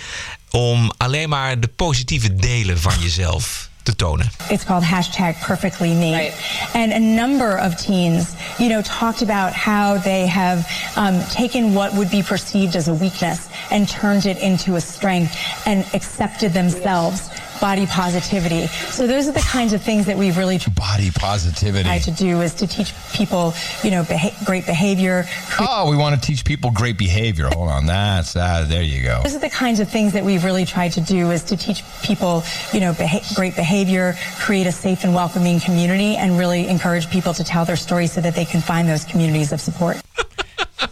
Om alleen maar de positieve delen van jezelf te tonen. It's called hashtag perfectly me. And a number of teens, you know, talked about how they have um, taken what would be perceived as a weakness and turned it into a strength and accepted themselves. Body positivity. So those are the kinds of things that we've really Body positivity. tried to do is to teach people, you know, beha- great behavior. Oh, we want to teach people great behavior. Hold on, that's that. There you go. Those are the kinds of things that we've really tried to do is to teach people, you know, beha- great behavior, create a safe and welcoming community, and really encourage people to tell their stories so that they can find those communities of support.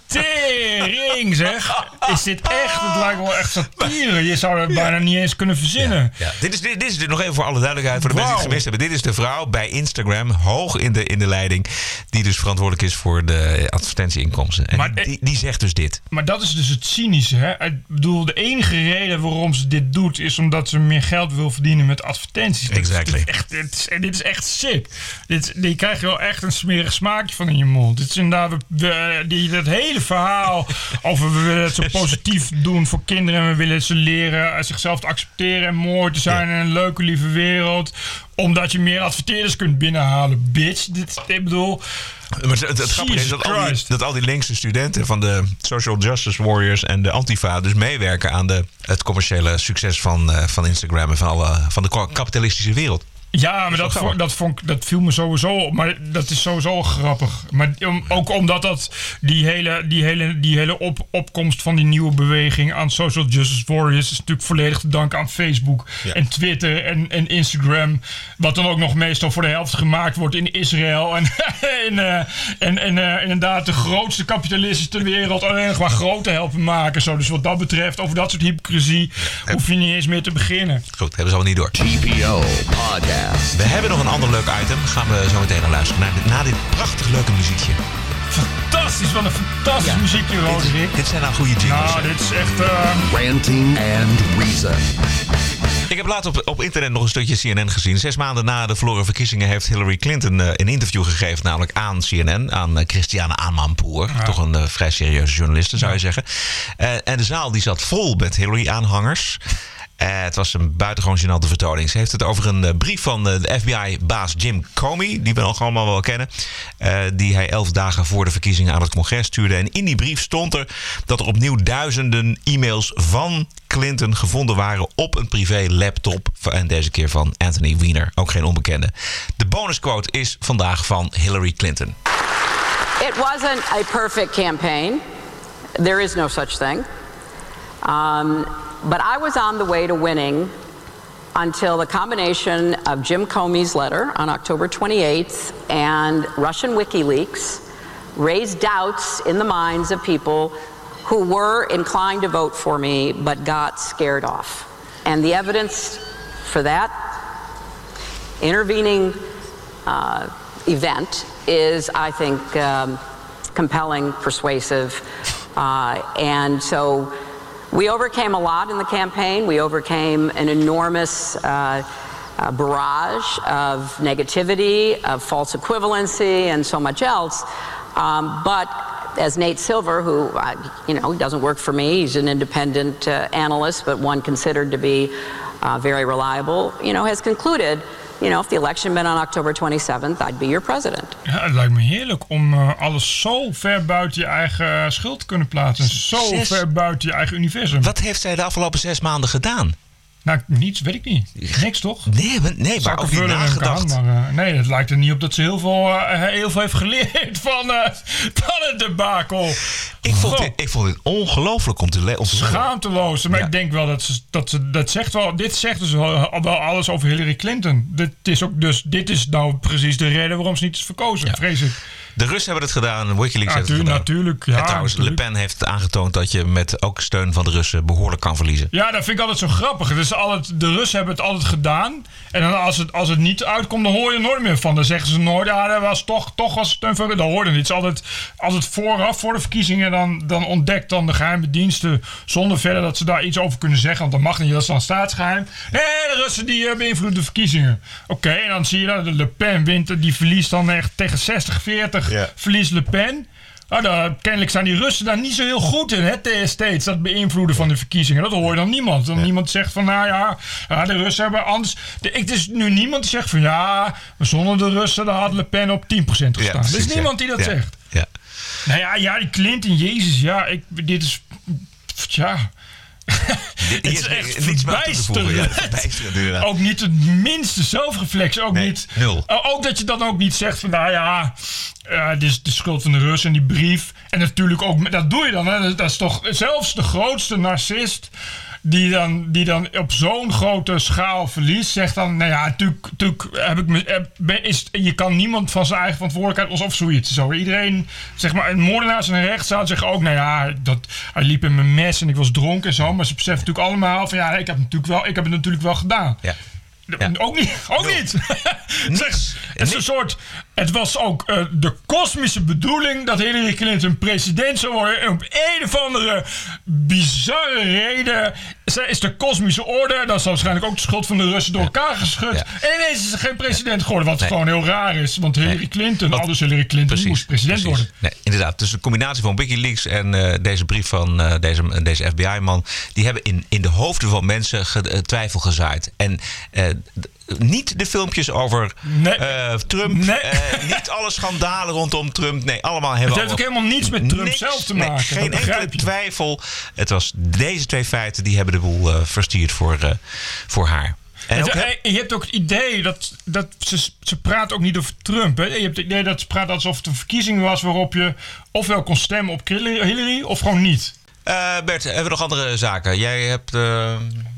Tering zeg! Is dit echt? Het lijkt wel echt satire. Je zou het bijna niet eens kunnen verzinnen. Ja, dit is, dit, dit is nog even voor alle duidelijkheid, voor de mensen die het gemist hebben. Dit is de vrouw bij Instagram, hoog in de, in de leiding, die dus verantwoordelijk is voor de advertentieinkomsten. En Maar- die, die zegt dus dit. Maar dat is dus het cynische. Hè? Ik bedoel, de enige reden waarom ze dit doet... is omdat ze meer geld wil verdienen met advertenties. Dit is- Exactly. Dit is echt, dit is, en dit is echt sick. Dit, die krijg je wel echt een smerig smaakje van in je mond. Dit is inderdaad we- die, dat hele verhaal over... we willen het zo positief doen voor kinderen... en we willen ze leren zichzelf te accepteren... en mooi te zijn in een leuke, lieve wereld... omdat je meer adverteerders kunt binnenhalen, bitch. Dit, ik bedoel... Maar het, het grappige is dat al, die, dat al die linkse studenten van de Social Justice Warriors en de Antifa dus meewerken aan de, het commerciële succes van, eh, van Instagram en van, alle, van de kapitalistische wereld. Ja, maar dat, vond, dat, vond, dat viel me sowieso op. Maar dat is sowieso grappig. Maar om- ook omdat dat die hele, die hele, die hele op, opkomst van die nieuwe beweging aan Social Justice Warriors is natuurlijk volledig te danken aan Facebook Ja. en Twitter en, en Instagram. Wat dan ook nog meestal voor de helft gemaakt wordt in Israël. En, en, eh, en, en eh, inderdaad de grootste kapitalisten ter wereld alleen nog maar grote helpen maken. Zo. Dus wat dat betreft, over dat soort hypocrisie, hoef je niet eens meer te beginnen. Goed, hebben ze al niet door. TPO Podcast. We hebben nog een ander leuk item. Gaan we zo meteen naar luisteren. Naar dit, na dit prachtig leuke muziekje. Fantastisch, wat een fantastisch Ja. muziekje, Roderick. Dit zijn nou goede jingles. Nou, hè? dit is echt... eh, Ranting and Reason. Ik heb laatst op, op internet nog een stukje CNN gezien. Zes maanden na de verloren verkiezingen heeft Hillary Clinton eh, een interview gegeven. Namelijk aan CNN, aan eh, Christiane Amanpour. Toch een eh, vrij serieuze journaliste zou je zeggen. Eh, en de zaal die zat vol met Hillary-aanhangers. Eh, het was een buitengewoon gênante vertoning. Ze heeft het over een eh, brief van eh, de FBI-baas Jim Comey, die we nog allemaal wel kennen. die hij elf dagen voor de verkiezingen aan het congres stuurde. En in die brief stond er dat er opnieuw duizenden e-mails van Clinton gevonden waren op een privé laptop. En deze keer van Anthony Weiner, ook geen onbekende. De bonusquote is vandaag van Hillary Clinton. It wasn't a perfect campaign. There is no such thing. Um, but I was on the way to winning until the combination of Jim Comey's letter on October 28th and Russian WikiLeaks raised doubts in the minds of people who were inclined to vote for me but got scared off. And the evidence for that intervening uh, event is, I think, um, compelling, persuasive. Uh, and so we overcame a lot in the campaign. We overcame an enormous uh, uh, barrage of negativity, of false equivalency, and so much else. Um, but as Nate Silver, who, uh, you know, doesn't work for me, he's an independent uh, analyst, but one considered to be uh, very reliable, you know, has concluded, you know, if the election been on October 27th, I'd be your president. Ja, het lijkt me heerlijk om uh, alles zo ver buiten je eigen schuld te kunnen plaatsen. Zo Zes- ver buiten je eigen universum. Wat heeft zij de afgelopen zes maanden gedaan? Nou, niets, weet ik niet. Niks toch? Nee, maar, nee, maar ook niet nagedacht. maar, eh, nee, het lijkt er niet op dat ze heel veel, eh, heel veel heeft geleerd van, eh, van het debakel. Ik vond, dit, ik vond dit ongelooflijk om te le- om te horen. Schaamteloos. Maar Ja. ik denk wel dat ze, dat ze dat zegt wel. Dit zegt dus wel, wel alles over Hillary Clinton. Dit is ook dus dit is nou precies de reden waarom ze niet is verkozen, vrees ik. De Russen hebben het gedaan, Wikileaks heeft het gedaan. natuurlijk, ja, en trouwens, natuurlijk. Le Pen heeft aangetoond dat je met ook steun van de Russen behoorlijk kan verliezen. Ja, dat vind ik altijd zo grappig. Dus altijd, de Russen hebben het altijd gedaan. En dan als het, als het niet uitkomt, dan hoor je er nooit meer van. Dan zeggen ze nooit, ja, dat was toch, toch was steun voor. Dan hoor je altijd, als het vooraf, voor de verkiezingen, dan, dan ontdekt dan de geheime diensten, zonder verder dat ze daar iets over kunnen zeggen. Want dat mag niet, dat is dan staatsgeheim. Nee, de Russen die eh, beïnvloeden de verkiezingen. Oké, en dan zie je dat Le Pen wint, die verliest dan echt tegen 60-40, Ja. verliest Le Pen. Daar- kennelijk zijn die Russen daar niet zo heel goed in, hè, te- steeds. Dat beïnvloeden van de verkiezingen. Dat hoor je dan niemand. Dan niemand zegt van, nou ja, ja, de Russen hebben anders... De, ik, is nu niemand die zegt van, ja, zonder de Russen dan had Le Pen op 10% gestaan. er is niemand die dat zegt. Ja. Nou ja, ja, die Clinton, jezus, ja, ik, dit is... Ja... Het is echt. Ja, verbijsterend. inderdaad. Ook niet het minste zelfreflex. Ook Nee, niet. nul. Uh, ook dat je dan ook niet zegt van nou ja, uh, dit is de schuld van de Russen en die brief. En natuurlijk ook, dat doe je dan. Hè? Dat is toch zelfs de grootste narcist. Die dan, die dan op zo'n grote schaal verliest, zegt dan: Nou ja, natuurlijk, natuurlijk heb ik me, heb- is, je kan niemand van zijn eigen verantwoordelijkheid of zoiets. Zo, iedereen, zeg maar, een moordenaar in een rechtszaal zeggen ook: Nou ja, dat, hij liep in mijn mes en ik was dronken en zo. Maar ze beseffen natuurlijk allemaal: van ja, ik heb, natuurlijk wel, ik heb het natuurlijk wel gedaan. Ja. Ja. Ook niet. Ook niet. Zeg, het is een soort. Het was ook eh, de kosmische bedoeling dat Hillary Clinton president zou worden. En op een of andere bizarre reden. Zij is de kosmische orde. Dat is waarschijnlijk ook de schuld van de Russen door elkaar geschud. Ja. En ineens is ze geen president geworden. Wat Nee. gewoon heel raar is. Want Hillary Clinton, alles Hillary Clinton, moest president precies. worden. Nee, inderdaad. Dus een combinatie van Wikileaks en eh, deze brief van eh, deze, deze FBI-man... die hebben in, in de hoofden van mensen ge- twijfel gezaaid. En niet de filmpjes over Nee. eh, Trump. Nee. eh, niet alle schandalen rondom Trump. Nee, allemaal hebben Het heeft ook helemaal niets met Trump Niks, zelf te nee, maken. geen enkele twijfel. Het was deze twee feiten die hebben de boel eh, verstierd voor, voor haar. En Het- je hebt ook het idee dat, dat ze, ze praat ook niet over Trump. Hè? Je hebt het idee dat ze praat alsof het een verkiezing was waarop je ofwel kon stemmen op Hillary of gewoon niet. Bert, hebben we nog andere zaken? Jij hebt...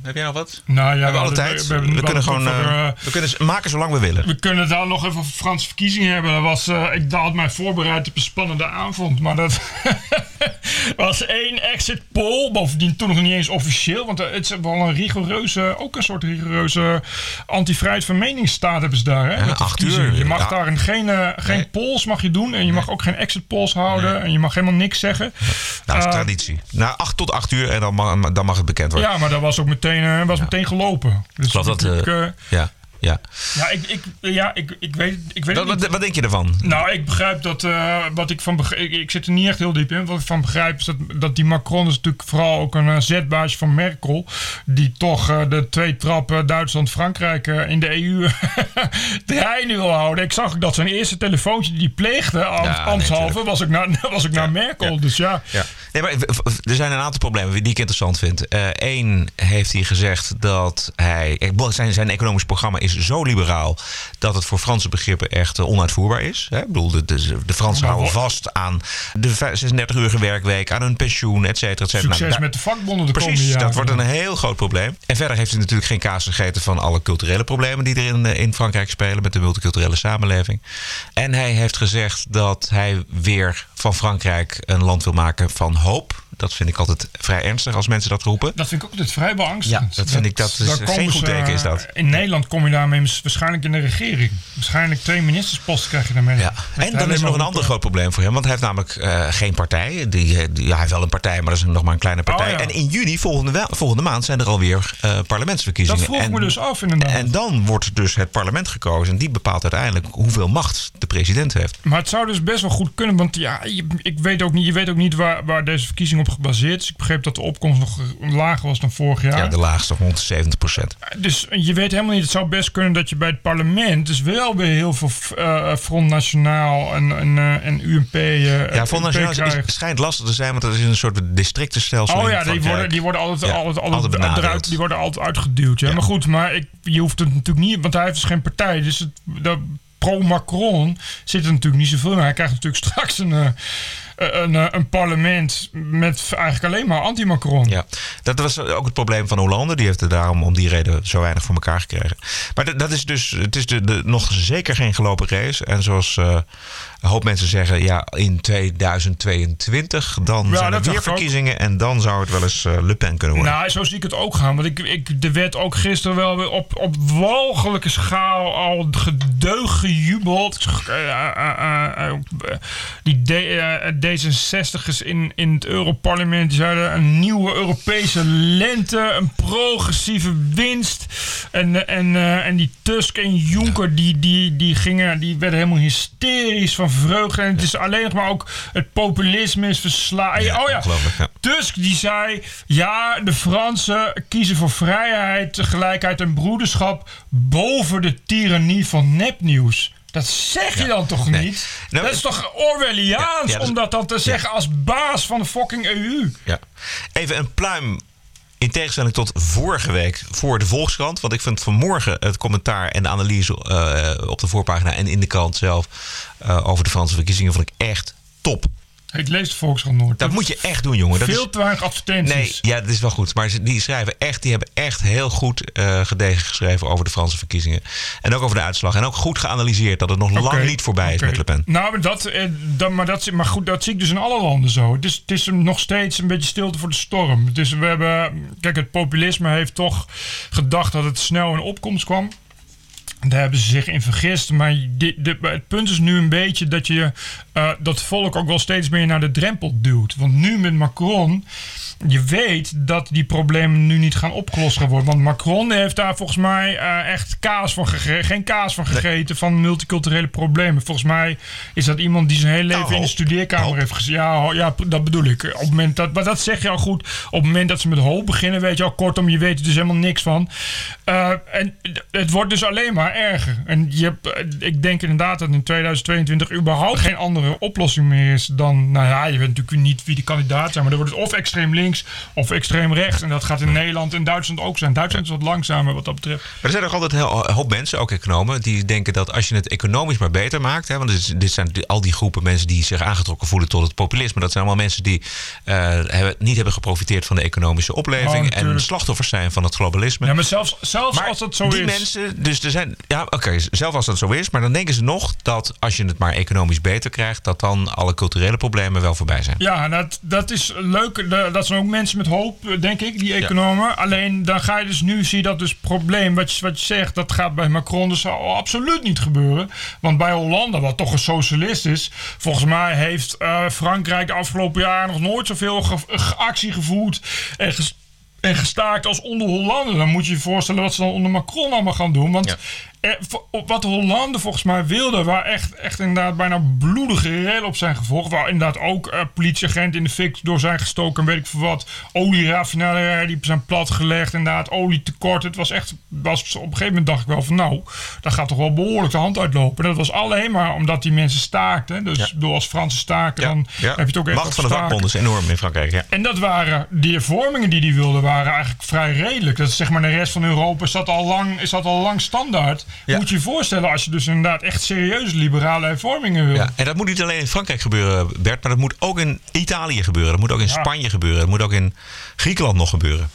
heb jij nog wat? Nou ja, we hebben alle we- tijd. we- We, we- we- kunnen gewoon... over, eh, eh, we kunnen maken zolang we willen. We kunnen daar nog even over Franse verkiezingen hebben. Dat was, eh, ik had mij voorbereid op een spannende avond. Maar dat was één exit poll. Bovendien toen nog niet eens officieel. Want het is wel een rigoureuze, ook een soort rigoureuze anti-vrijheid van meningsstaat hebben ze daar. Hè, Ja, met de acht verkiezingen. uur, Je mag ja. daar een- geen, geen Nee. polls mag je doen. En je mag ook geen exit polls houden. En je mag helemaal niks zeggen. Nou, dat is traditie. Na 8 tot 8 uur en dan mag, dan mag het bekend worden. ja, maar dat was ook meteen, eh, was meteen gelopen. Dus Ik geloof dat... eh, eh, ja, ja. ja, ik, ik, ja ik, ik weet, ik weet Wat, niet. wat, wat denk je ervan? Nou, ik begrijp dat. eh, wat ik van begrijp, ik, ik zit er niet echt heel diep in. Wat ik van begrijp is dat, dat die Macron is natuurlijk vooral ook een eh, zetbaasje van Merkel. Die toch de twee trappen Duitsland-Frankrijk in de EU draaien wil houden. Ik zag ook dat zijn eerste telefoontje die pleegde, am- Ja, nee, was ik naar, was ik naar Merkel. ja. Dus ja. Nee, maar er zijn een aantal problemen die ik interessant vind. Eén heeft hij gezegd dat hij. Zijn, zijn economisch programma is zo liberaal dat het voor Franse begrippen echt eh, onuitvoerbaar is. Hè? Ik bedoel, de, de, de Fransen houden vast aan de 36-urige werkweek, aan hun pensioen, et cetera, et cetera. Succes Nou, daar- met de vakbonden de Precies, jaren. dat wordt een heel groot probleem. En verder heeft hij natuurlijk geen kaas gegeten van alle culturele problemen die er in, eh, in Frankrijk spelen met de multiculturele samenleving. En hij heeft gezegd dat hij weer van Frankrijk een land wil maken van hoop. Dat vind ik altijd vrij ernstig als mensen dat roepen. Dat vind ik ook altijd vrij beangstigend. Ja, dat vind ik- dat is geen goed teken, is dat. In Nederland kom je daarmee waarschijnlijk in de regering. Waarschijnlijk twee ministersposten krijg je daarmee. Ja. En dan is er nog een ander groot probleem voor hem. Want hij heeft namelijk eh, geen partij. Die, die- ja, hij heeft wel een partij, maar dat is nog maar een kleine partij. Oh, ja. En in juni volgende, wel- volgende maand zijn er alweer eh parlementsverkiezingen. Dat vroeg en, me dus af inderdaad. En dan wordt dus het parlement gekozen. En die bepaalt uiteindelijk hoeveel macht de president heeft. Maar het zou dus best wel goed kunnen, want ja, je, ik weet ook niet, je weet ook niet waar, waar deze verkiezing op gebaseerd is. Ik begreep dat de opkomst nog lager was dan vorig jaar. Ja, de laagste rond 70 procent. Dus je weet helemaal niet, het zou best kunnen dat je bij het parlement dus wel weer heel veel eh, Front Nationaal en, en, eh, en UMP. eh, Ja, Front Nationaal is- schijnt lastig te zijn, want dat is een soort districtenstelsel. Oh ja, die worden, die worden altijd, Ja, altijd, altijd, eruit, die worden altijd uitgeduwd. Ja. Maar goed, maar ik, je hoeft het natuurlijk niet, want hij heeft dus geen partij. Dus het, de pro-Macron zit er natuurlijk niet zoveel in. Hij krijgt natuurlijk straks een, een, eh, een parlement met eigenlijk alleen maar anti-Macron. Ja, dat was ook het probleem van Hollande. Die heeft er daarom om die reden zo weinig voor elkaar gekregen. Maar dat- dat is dus, het is de, de, nog zeker geen gelopen race. En zoals eh, een hoop mensen zeggen, ja, in 2022 dan Ja, zijn er weer ook. verkiezingen. En dan zou het wel eens eh, Le Pen kunnen worden. Nou, zo zie ik het ook gaan. Want ik, ik, er werd ook gisteren wel weer op, op walgelijke schaal al gedeug gejubeld. Eh, eh, die D, eh, D66'ers in, in het Europarlement die zeiden een nieuwe Europese lente, een progressieve winst. En, en, en die Tusk en Juncker, die, die, die, gingen, die werden helemaal hysterisch van vreugde. En het is alleen nog maar ook het populisme is verslagen. Ja, oh ja. Tusk die zei: ja, de Fransen kiezen voor vrijheid, gelijkheid en broederschap boven de tirannie van nepnieuws. Dat zeg je dan toch Nee. niet? Nou, dat is toch Orwelliaans Ja, ja, dat is- om dat dan te zeggen als baas van de fucking EU? Ja. Even een pluim. In tegenstelling tot vorige week voor de Volkskrant. Want ik vind vanmorgen het commentaar en de analyse eh, op de voorpagina en in de krant zelf eh, over de Franse verkiezingen vond ik echt top. Ik lees de Volkskrant nooit. Dat moet je echt doen, jongen. Dat Veel is, te weinig advertenties. nee, ja, dat is wel goed. Maar die schrijven echt, die hebben echt heel goed eh, gedegen geschreven over de Franse verkiezingen. En ook over de uitslag. En ook goed geanalyseerd dat het nog lang niet voorbij is met Le Pen. Nou, maar dat, eh, dat, maar, dat, maar goed, dat zie ik dus in alle landen zo. Het is, het is nog steeds een beetje stilte voor de storm. Dus we hebben, kijk, het populisme heeft toch gedacht dat het snel in opkomst kwam. Daar hebben ze zich in vergist. Maar dit, het punt is nu een beetje dat je eh, dat volk ook wel steeds meer naar de drempel duwt. Want nu met Macron, je weet dat die problemen nu niet gaan opgelost gaan worden. Want Macron heeft daar volgens mij eh, echt kaas van gegeten. Geen kaas van gegeten van multiculturele problemen. Volgens mij is dat iemand die zijn hele leven Nou, in de studeerkamer Hoop. heeft gezien. Ja, ja, dat bedoel ik. Op het moment dat, maar dat zeg je al goed. Op het moment dat ze met hoop beginnen, weet je al kortom, je weet er dus helemaal niks van. Eh, en het wordt dus alleen maar erger. En je hebt, eh, ik denk inderdaad dat in 2022 überhaupt geen andere oplossing meer is dan, nou ja, je weet natuurlijk niet wie de kandidaat zijn, maar dan wordt het of extreem links of extreem rechts. En dat gaat in Nederland en Duitsland ook zijn. Duitsland is wat langzamer wat dat betreft. Maar er zijn ook altijd heel, een hoop mensen, ook economen, die denken dat als je het economisch maar beter maakt. Hè, want dit, is- zijn al die groepen mensen die zich aangetrokken voelen tot het populisme. Dat zijn allemaal mensen die eh, niet hebben geprofiteerd van de economische Oh, opleving. en natuurlijk. slachtoffers zijn van het globalisme. Ja, maar zelfs, zelfs Maar als dat zo die is. mensen, dus er zijn, ja, oké, zelf als dat zo is, maar dan denken ze nog dat als je het maar economisch beter krijgt, dat dan alle culturele problemen wel voorbij zijn. Ja, dat, dat is leuk. Da- Dat zijn ook mensen met hoop, eh, denk ik, die economen. Alleen dan ga je dus nu zien dat dus probleem, wat je, wat je zegt, dat gaat bij Macron dus al absoluut niet gebeuren. Want bij Hollande, wat toch een socialist is, volgens mij heeft eh, Frankrijk de afgelopen jaren nog nooit zoveel ge- actie gevoerd en ges- en gestaakt als onder Hollande. Dan moet je je voorstellen wat ze dan onder Macron allemaal gaan doen. Want vo- wat Hollande volgens mij wilde, waar echt, echt inderdaad bijna bloedige rellen op zijn gevolgd. Waar inderdaad ook eh, politieagenten in de fik door zijn gestoken en weet ik veel wat. Olieraffinaderijen die zijn platgelegd, inderdaad olietekort. Het was echt, was, op een gegeven moment dacht ik wel van nou, dat gaat toch wel behoorlijk de hand uitlopen. En dat was alleen maar omdat die mensen staakten. Dus door als Fransen staken, dan Ja. heb je het ook echt Macht van de vakbonden is enorm in Frankrijk. Ja. En dat waren, die hervormingen die hij wilde, waren eigenlijk vrij redelijk. Dat is zeg maar de rest van Europa is dat al lang, is dat al lang standaard. Ja. Moet je je voorstellen als je dus inderdaad echt serieuze liberale hervormingen wil. Ja, en dat moet niet alleen in Frankrijk gebeuren, Bert, maar dat moet ook in Italië gebeuren. Dat moet ook in Ja. Spanje gebeuren. Dat moet ook in Griekenland nog gebeuren.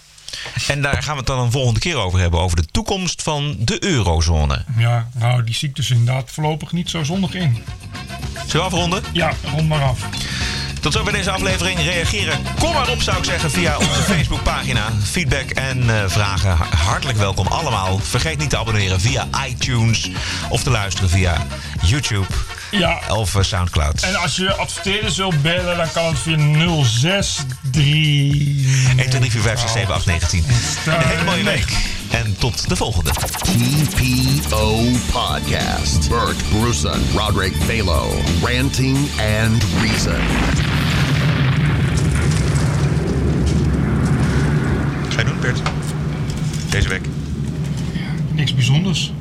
En daar gaan we het dan een volgende keer over hebben, over de toekomst van de eurozone. Ja, nou die zie ik dus inderdaad voorlopig niet zo zondig in. Zullen we afronden? Ja, rond maar af. Tot zover deze aflevering. Reageren, kom maar op zou ik zeggen via onze Facebookpagina. Feedback en eh, vragen, ha- hartelijk welkom allemaal. Vergeet niet te abonneren via iTunes of te luisteren via YouTube Ja. of eh, Soundcloud. En als je adverteerders wilt bellen, dan kan het via 063. 1, 2, 3, 4, 5, 6, 7, 8, 9, 10. Een hele mooie week. En tot de volgende. TPO Podcast. Bert Bruson, Roderick Balo, Ranting and Reason. Ga je doen, Bert? Deze week. Niks bijzonders.